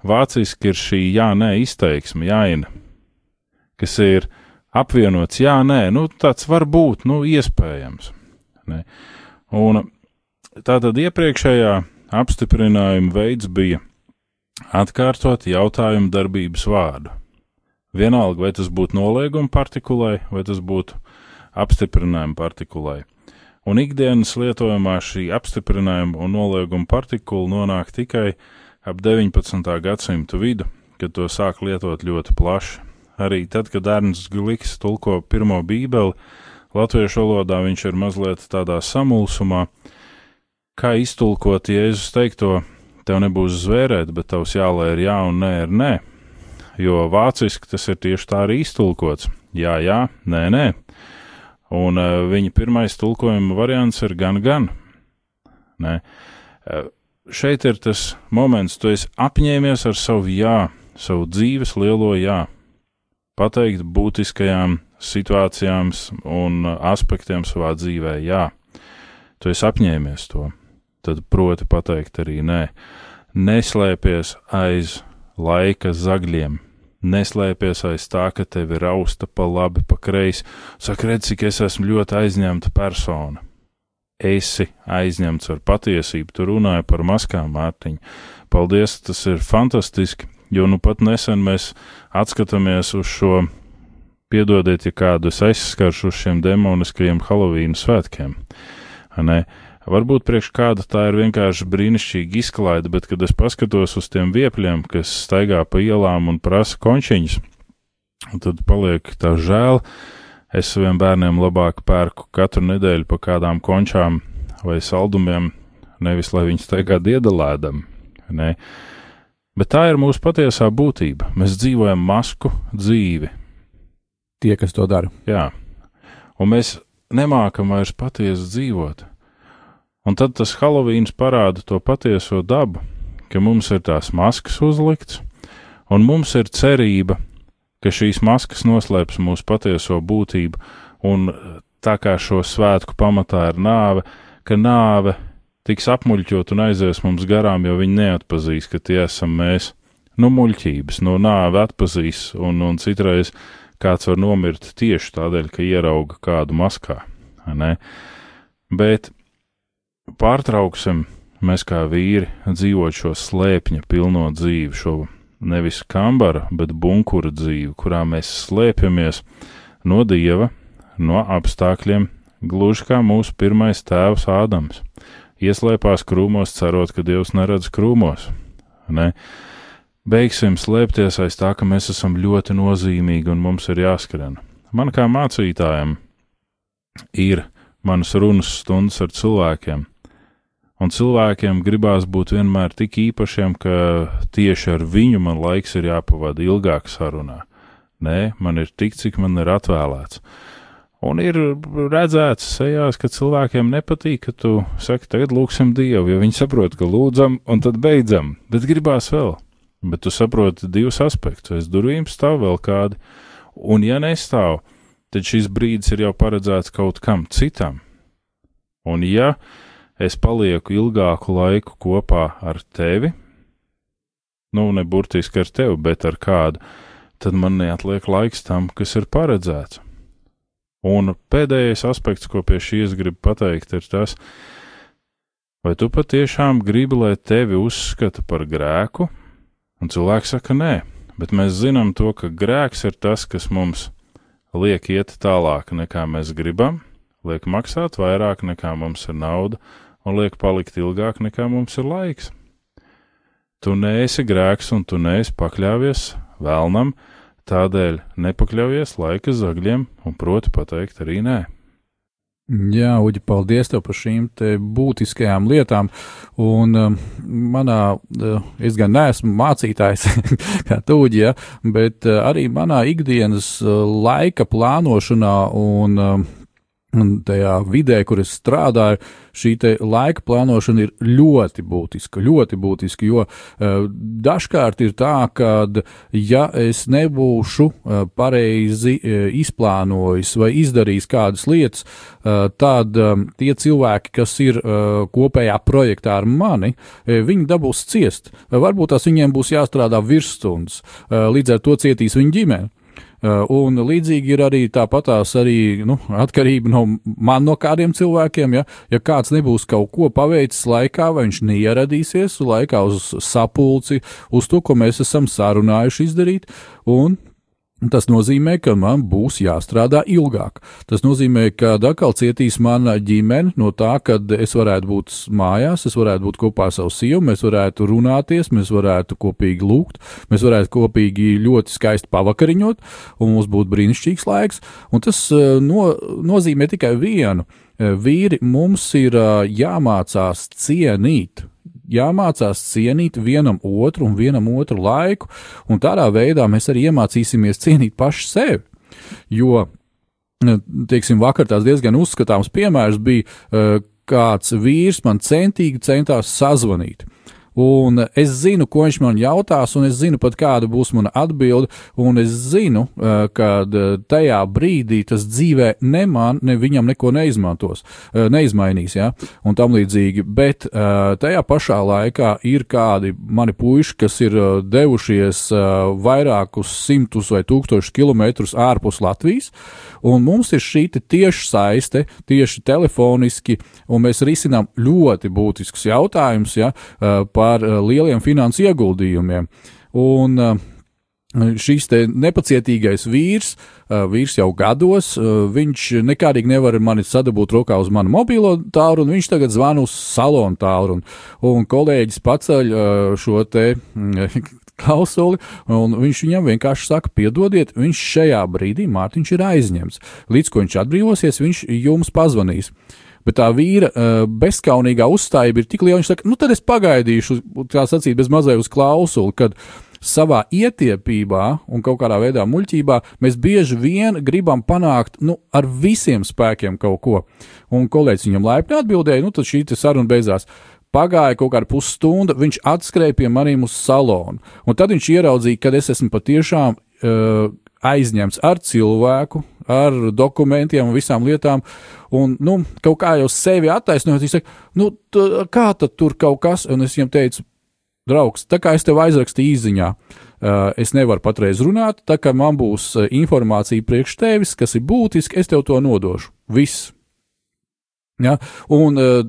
Vāciski ir šī jā, nē izteiksme, jāina kas ir apvienots, jā, nē, nu, tāds var būt, nu, iespējams. Ne? Un tā tad iepriekšējā apstiprinājuma veids bija atkārtot jautājumu darbības vārdu. Vienalga, vai tas būtu nolieguma partikulai, vai tas būtu apstiprinājuma partikulai. Un ikdienas lietojumā šī apstiprinājuma un nolieguma partikula nonāk tikai ap 19. gadsimtu vidu, kad to sāk lietot ļoti plaši arī tad, kad Ernsts Gliks tulko pirmo bībeli, latviešu valodā viņš ir mazliet tādā samulsumā, kā iztulkot Jēzus teikto, tev nebūs zvērēt, bet tavs jālai ir jā un nē ir nē, jo vāciski tas ir tieši tā arī iztulkots, jā, jā, nē, nē, un uh, viņa pirmais tulkojuma variants ir gan, gan, nē. Uh, šeit ir tas moments, tu esi apņēmies ar savu jā, savu dzīves lielo jā pateikt būtiskajām situācijām un aspektiem savā dzīvē, jā, tu esi apņēmies to, tad proti pateikt arī nē. Neslēpies aiz laika zagļiem, neslēpies aiz tā, ka tevi rausta pa labi, pa kreisi, saka, redz, cik es esmu ļoti aizņemta persona. Esi aizņemts ar patiesību, tu runāji par maskām, Mārtiņ. Paldies, tas ir fantastiski, Jo nu pat nesen mēs atskatāmies uz šo, piedodiet, ja kādu es aizskaršu uz šiem demoniskajiem Halovīna svētkiem. Ne? Varbūt priekš kāda tā ir vienkārši brīnišķīga izklaide, bet, kad es paskatos uz tiem viepļiem, kas staigā pa ielām un prasa končiņus, tad paliek tā žēl. Es saviem bērniem labāk pērku katru nedēļu pa kādām končām vai saldumiem, nevis lai viņi staigā diedalēdam. Ne? Bet tā ir mūsu patiesā būtība. Mēs dzīvojam masku dzīvi. Tie, kas to dara. Jā, un mēs nemākam vairs patiesi dzīvot. Un tad tas Halovīns parāda to patieso dabu, ka mums ir tās maskas uzlikts, un mums ir cerība, ka šīs maskas noslēps mūsu patieso būtību, un tā kā šo svētku pamatā ir nāve, ka nāve tiks apmuļķot un aizies mums garām, jo viņi neatpazīs, ka tie esam mēs. Nu, muļķības, no nāve atpazīs, un, un citreiz kāds var nomirt tieši tādēļ, ka ierauga kādu maskā. Ne? Bet pārtrauksim mēs kā vīri dzīvot šo slēpņa pilno dzīvi, šo nevis kambara, bet bunkura dzīvi, kurā mēs slēpjamies no dieva, no apstākļiem, gluži kā mūsu pirmais tēvs Ādams. Ieslēpās krūmos, cerot, ka Dievs neredz krūmos. Ne? Beigsim slēpties aiz tā, ka mēs esam ļoti nozīmīgi un mums ir jāskrien. Man kā mācītājam ir manas runas stundas ar cilvēkiem, un cilvēkiem gribās būt vienmēr tik īpašiem, ka tieši ar viņu man laiks ir jāpavada ilgāk sarunā. Nē, man ir tik, cik man ir atvēlēts. Un ir redzēts sejās, ka cilvēkiem nepatīk, ka tu saki, tagad lūgsim Dievu, jo viņi saprot, ka lūdzam un tad beidzam, bet gribās vēl. Bet tu saproti divus aspektus. Aiz durvīm stāv vēl kādi, un ja nestāv, tad šis brīdis ir jau paredzēts kaut kam citam. Un ja es palieku ilgāku laiku kopā ar tevi, nu, ne burtiski ar tevi, bet ar kādu, tad man neatliek laiks tam, kas ir paredzēts. Un pēdējais aspekts, ko pie šīs gribu pateikt, ir tas, vai tu patiešām gribi, lai tevi uzskata par grēku? Un cilvēks saka, nē, bet mēs zinām to, ka grēks ir tas, kas mums liek iet tālāk nekā mēs gribam, liek maksāt vairāk nekā mums ir nauda, un liek palikt ilgāk nekā mums ir laiks. Tu neesi grēks, un tu neesi pakļāvies vēlnam, Tādēļ nepakļaujies laika zagļiem un proti pateikt arī nē. Jā, Uģi, paldies tev par šīm būtiskajām lietām. Un um, manā, uh, es gan neesmu mācītājs, kā tu, Uģi, ja, bet uh, arī manā ikdienas uh, laika plānošanā un um, tajā vidē, kur es strādāju, šī laika plānošana ir ļoti būtiska. Ļoti būtiska, jo uh, dažkārt ir tā, ka, ja es nebūšu uh, pareizi uh, izplānojis vai izdarījis kādas lietas, tad um, tie cilvēki, kas ir kopējā projektā ar mani, viņi dabūs ciest. Varbūt tās viņiem būs jāstrādā virsstundas, līdz ar to cietīs viņa ģimene. Uh, un līdzīgi ir arī tāpatās arī nu, atkarība no man, no kādiem cilvēkiem. Ja, ja kāds nebūs kaut ko paveicis laikā, vai viņš neieradīsies laikā uz sapulci, uz to, ko mēs esam sarunājuši izdarīt, un Tas nozīmē, ka man būs jāstrādā ilgāk. Tas nozīmē, ka atkal cietīs mana ģimene no tā, ka es varētu būt mājās, es varētu būt kopā ar savu sievu, mēs varētu runāties, mēs varētu kopīgi lūgt, mēs varētu kopīgi ļoti skaisti pavakariņot, un mums būtu brīnišķīgs laiks. Un tas eh, no, nozīmē tikai vienu. Eh, vīri mums ir eh, jāmācās cienīt jāmācās cienīt vienam otru un vienam otru laiku, un tādā veidā mēs arī iemācīsimies cienīt paši sevi. Jo, teiksim, vakar tās diezgan uzskatāms piemērs bija, eh, kāds vīrs man centīgi centās sazvanīt. Un es zinu, ko viņš man jautās, un es zinu pat, kāda būs mana atbilde. Un es zinu, eh, ka eh, tajā brīdī tas dzīvē ne man, ne viņam neko neizmantos, eh, neizmainīs, ja, un tam līdzīgi. Bet tajā pašā laikā ir kādi mani puiši, kas ir devušies vairākus simtus vai tūkstošus kilometrus ārpus Latvijas, un mums ir šī tieši saiste, tieši telefoniski, un mēs risinām ļoti būtiskus jautājumus ja, par par eh, lieliem finansu ieguldījumiem. Un, eh, Šīs nepacietīgais vīrs, eh, vīrs jau gados, viņš nekādīgi nevar mani sadabūt rokā uz manu mobilo tālu, un viņš tagad zvana uz salonu tālu. Un, un kolēģis paceļ šo te mm, klausuli, un viņš viņam vienkārši saka, piedodiet, viņš šajā brīdī, Mārtiņš, ir aizņemts. Līdz ko viņš atbrīvosies, viņš jums pazvanīs. Bet tā vīra uh, bezskaunīgā uzstājība ir tik liela, viņš saka, nu tad es pagaidīšu, kā sacīt, bez mazai uz klausuli, kad savā ietiepībā un kaut kādā veidā muļķībā mēs bieži vien gribam panākt nu, ar visiem spēkiem kaut ko. Un kolēģis viņam laipni atbildēja, nu tad šī saruna beidzās. Pagāja kaut kāda pusstunda, viņš atskrēja pie maniem uz salonu. Un tad viņš ieraudzīja, ka es esmu patiešām uh, aizņemts ar cilvēku, ar dokumentiem un visām lietām. Un, nu, kaut kā jau sevi attaisnojot, viņš saka, nu, kā tad tur kaut kas, un es viņam teicu, draugs, tā kā es tev aizrakstīju īziņā, uh, es nevaru patreiz runāt, tā kā man būs uh, informācija priekš tevis, kas ir būtiski, es tev to nodošu. Viss. Ja? Un uh,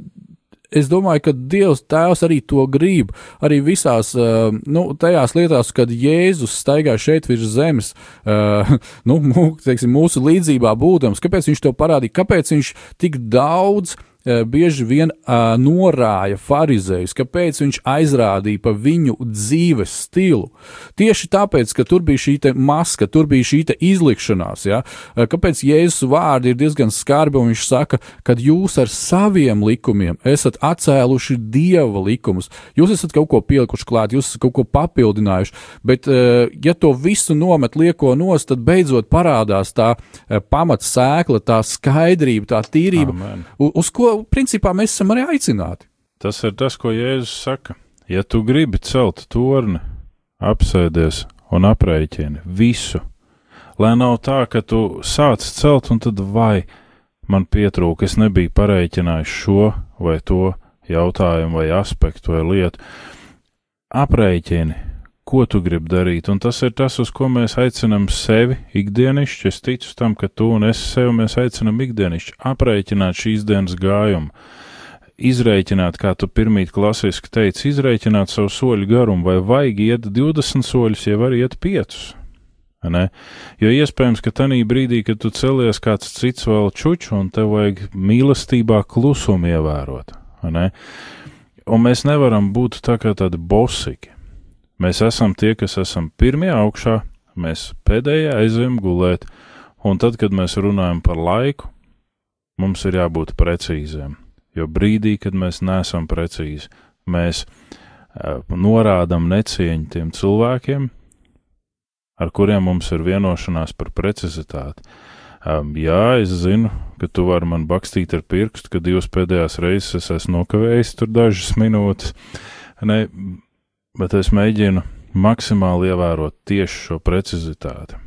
es domāju, ka Dievs Tēvs arī to grib. Arī visās uh, nu, tajās lietās, kad Jēzus staigā šeit virs zemes, uh, nu, teiksim, mūsu līdzībā būdams, kāpēc viņš to parādīja, kāpēc viņš tik daudz Eh, bieži vien uh, norāja farizējus, kāpēc viņš aizrādīja pa viņu dzīves stilu. Tieši tāpēc, ka tur bija šī maska, tur bija šī izlikšanās. Ja? Kāpēc Jēzus vārdi ir diezgan skarbi, un viņš saka, ka jūs ar saviem likumiem esat atcēluši dieva likumus. Jūs esat kaut ko pielikuši klāt, jūs esat kaut ko papildinājuši, bet, uh, ja to visu nomet lieko nost, tad beidzot parādās tā uh, pamatsēkla, tā skaidrība, tā tīrība, Amen. uz ko principā mēs esam arī aicināti. Tas ir tas, ko Jēzus saka. Ja tu gribi celt torni, apsēdies un aprēķini visu, lai nav tā, ka tu sāc celt un tad vai man pietrūka, es nebiju pareiķinājis šo vai to jautājumu vai aspektu vai lietu. Aprēķini, ko tu gribi darīt, un tas ir tas, uz ko mēs aicinām sevi ikdienišķi. Es ticu tam, ka tu un es sev mēs aicinām ikdienišķi aprēķināt šīs dienas gājumu, izrēķināt, kā tu pirmīt klasiski teici, izrēķināt savu soļu garumu, vai vajag iet 20 soļus, ja var iet 5. Ne? Jo iespējams, ka tajā brīdī, kad tu celies kāds cits vēl čuču, un tev vajag mīlestībā klusumu ievērot. Un mēs nevaram būt tā kā tādi bosiki. Mēs esam tie, kas esam pirmie augšā, mēs pēdējie aizējam gulēt, un tad, kad mēs runājam par laiku, mums ir jābūt precīziem. Jo brīdī, kad mēs nesam precīzi, mēs uh, norādām necieņu tiem cilvēkiem, ar kuriem mums ir vienošanās par precizitāti. Um, jā, es zinu, ka tu vari man bakstīt ar pirkstu, ka divas pēdējās reizes es esmu nokavējis tur dažas minūtes. Ne, bet es mēģinu maksimāli ievērot tieši šo precizitāti.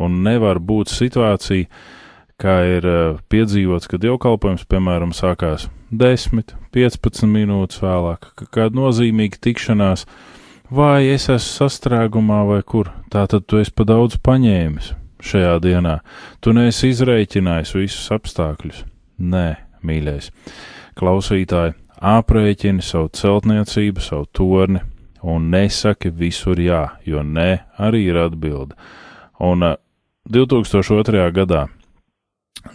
Un nevar būt situācija, kā ir uh, piedzīvots, kad dievkalpojums, piemēram, sākās 10, 15 minūtes vēlāk, ka kāda nozīmīga tikšanās, vai es esmu sastrēgumā, vai kur, tā tad tu esi pa daudz paņēmis šajā dienā. Tu neesi izrēķinājis visus apstākļus. Nē, mīļais, klausītāji, aprēķini savu celtniecību, savu torni, un nesaki visur jā, jo nē arī ir atbilde. Un 2002. gadā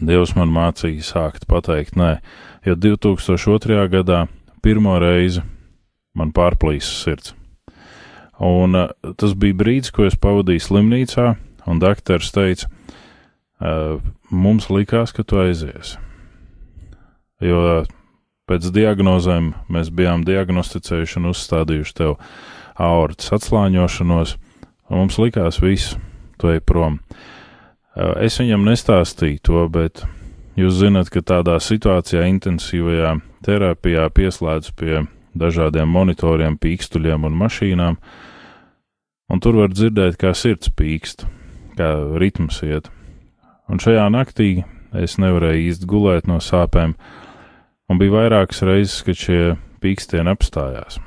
Dievs man mācīja sākt pateikt nē, jo 2002. gadā pirmo reizi man pārplīsa sirds. Un tas bija brīdis, ko es pavadīju slimnīcā, un doktors teica, mums likās, ka tu aizies. Jo Pēc diagnozēm mēs bijām diagnosticējuši un uzstādījuši tev aortas atslāņošanos, un mums likās, viss, tu ej prom. Es viņam nestāstīju to, bet jūs zinat, ka tādā situācijā, intensīvajā terapijā pieslēdz pie dažādiem monitoriem, pīkstuļiem un mašīnām, un tur var dzirdēt, kā sirds pīkst, kā ritms iet. Un šajā naktī es nevarēju īsti gulēt no sāpēm, un bija vairākas reizes, kad šie pīkstieni apstājās.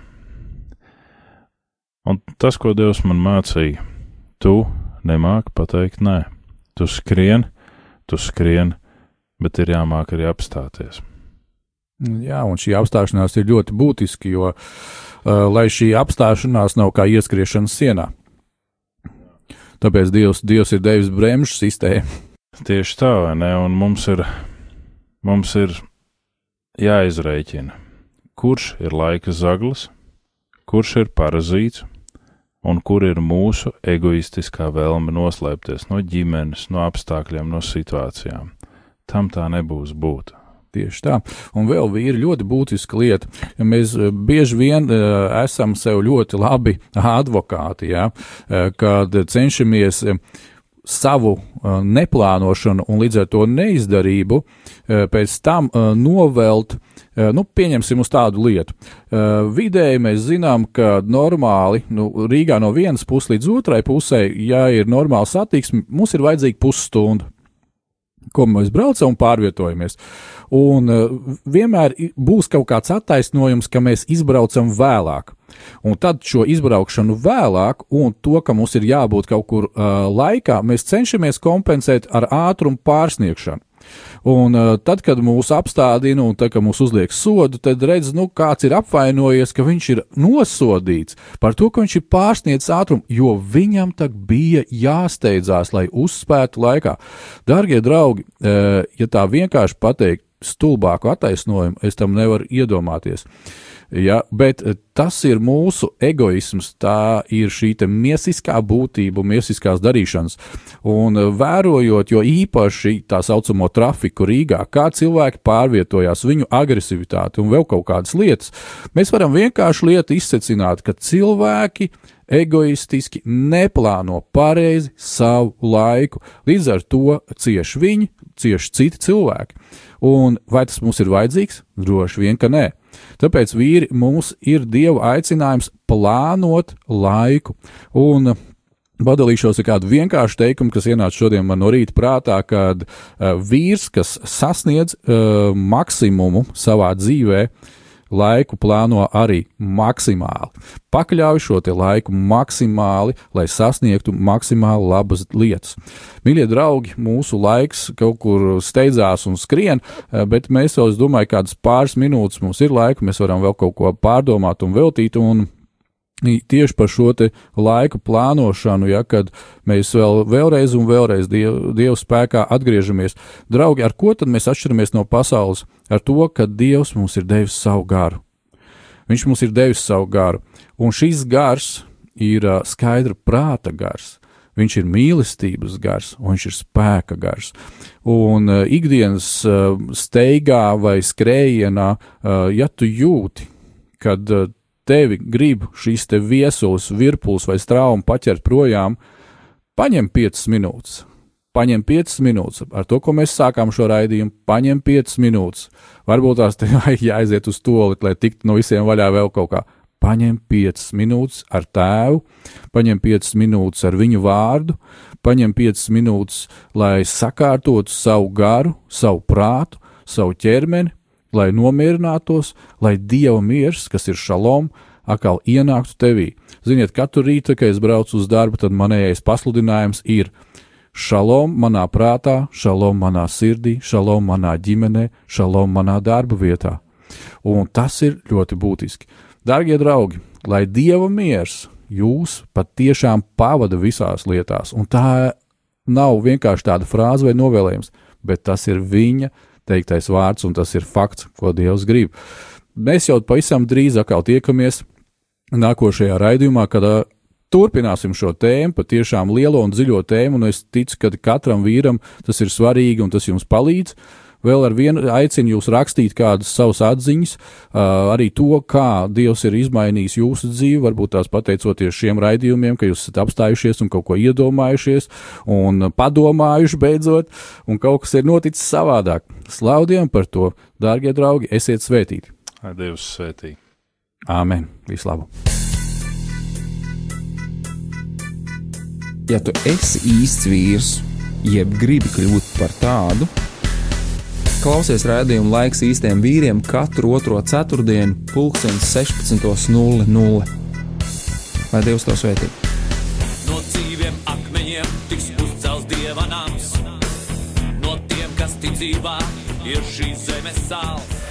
Un tas, ko Dievs man mācīja, tu nemāki pateikt nē. Tu skrien, tu skrien, bet ir jāmāk arī apstāties. Jā, un šī apstāšanās ir ļoti būtiska, jo uh, lai šī apstāšanās nav kā ieskriešana sienā. Tāpēc Dievs, Dievs ir devis bremžu sistēmu. Tieši tā, vai ne? Un mums ir, mums ir jāizreikina, kurš ir laika zaglis, kurš ir parazīts un kur ir mūsu egoistiskā vēlme noslēpties no ģimenes, no apstākļiem, no situācijām. Tam tā nebūs būt. Tieši tā. Un vēl ir ļoti būtiska lieta. Mēs eh, bieži vien uh, esam sev ļoti labi advokāti, ja, uh, kad cenšamies uh, savu uh, neplānošanu un līdz ar to neizdarību uh, pēc tam uh, novelt, nu, pieņemsim uz tādu lietu. Vidēji mēs zinām, ka normāli, nu, Rīgā no vienas puses līdz otrai pusē, ja ir normāla satiksme, mums ir vajadzīga pusstunda ko mēs braucam un pārvietojamies. Un uh, vienmēr būs kaut kāds attaisnojums, ka mēs izbraucam vēlāk. Un tad šo izbraukšanu vēlāk un to, ka mums ir jābūt kaut kur uh, laikā, mēs cenšamies kompensēt ar ātrumu pārsniegšanu. Un uh, tad, kad mūs apstādina un tad, kad mūs uzliek sodu, tad redz, nu, kāds ir apvainojies, ka viņš ir nosodīts par to, ka viņš ir pārsniedzis ātrumu, jo viņam tak bija jāsteidzās, lai uzspētu laikā. Darbie draugi, uh, ja tā vienkārši pateikt stulbāku attaisnojumu, es tam nevaru iedomāties. Ja, bet eh, tas ir mūsu egoisms, tā ir šī miesiskā būtība, miesiskās darīšanas. Un eh, vērojot, jo īpaši tā saucamo trafiku Rīgā, kā cilvēki pārvietojās, viņu agresivitāti un vēl kaut kādas lietas, mēs varam vienkārši lietu izsecināt, ka cilvēki egoistiski neplāno pareizi savu laiku. Līdz ar to cieši viņi, cieši citi cilvēki. Un vai tas mums ir vajadzīgs? Droši vien, ka nē. Tāpēc vīri mums ir dieva aicinājums plānot laiku. Un Padalīšos ar kādu vienkāršu teikumu, kas ienāca šodien man no rīta prātā, kad uh, vīrs, kas sasniedz uh, maksimumu savā dzīvē, uh, laiku plāno arī maksimāli. Pakļauj šo laiku maksimāli, lai sasniegtu maksimāli labas lietas. Mīļie draugi, mūsu laiks kaut kur steidzās un skrien, eh, bet mēs jau, es domāju, kādas pāris minūtes mums ir laika, mēs varam vēl kaut ko pārdomāt un veltīt. Un tieši par šo laiku plānošanu, ja, kad mēs vēl, vēlreiz un vēlreiz dievu, dievu spēkā atgriežamies. Draugi, ar ko tad mēs atšķiramies no pasaules? Ar to, ka Dievs mums ir devis savu garu. Viņš mums ir devis savu garu, un šis gars ir skaidra prāta gars. Viņš ir mīlestības gars, un viņš ir spēka gars. Un uh, ikdienas uh, steigā vai skrējienā, uh, ja tu jūti, kad uh, tevi grib šīs te viesulis, virpulis vai strauma paķert projām, paņem 5 minūtes. Paņem 5 minūtes. Ar to, ko mēs sākām šo raidījumu, paņem 5 minūtes. Varbūt tās tev jāaiziet uz toli, lai tiktu no visiem vaļā vēl kaut kā. Paņem 5 minūtes ar tēvu, paņem 5 minūtes ar viņu vārdu, paņem 5 minūtes, lai sakārtotu savu garu, savu prātu, savu ķermeni, lai nomierinātos, lai dieva miers, kas ir šalom, atkal ienāktu tevī. Ziniet, katru rītu, kad es braucu uz darbu, tad manējais pasludinājums ir šalom manā prātā, šalom manā sirdī, šalom manā ģimenē, šalom manā darba vietā. Un tas ir ļoti būtiski. Darbie draugi, lai dieva miers jūs patiešām pavada visās lietās, un tā nav vienkārši tāda frāze vai novēlējums, bet tas ir viņa teiktais vārds, un tas ir fakts, ko Dievs grib. Mēs jau pavisam drīz atkal tiekamies nākošajā raidījumā, kad turpināsim šo tēmu, patiešām lielo un dziļo tēmu, un es ticu, ka katram vīram tas ir svarīgi un tas jums palīdz. Vēl ar vienu aicinu jūs rakstīt kādas savas atziņas, arī to, kā Dievs ir izmainījis jūsu dzīvi, varbūt tās pateicoties šiem raidījumiem, ka jūs esat apstājušies un kaut ko iedomājušies un padomājuši beidzot, un kaut kas ir noticis savādāk. Slaudiem par to, dārgie draugi, esiet svētīti! Lai Dievs svētī! Āmen! Vislabāk! Ja tu esi īsts vīrs, jeb gribi kļūt par tādu, Klausies rādījumu laiks īstiem vīriem katru otro ceturtdienu, pulkstenis 16.00. Lai Dievs to svētī! No dzīviem akmeņiem tiks uzcelts dieva nams, no tiem, kas ticībā ir šīs zemes sāls.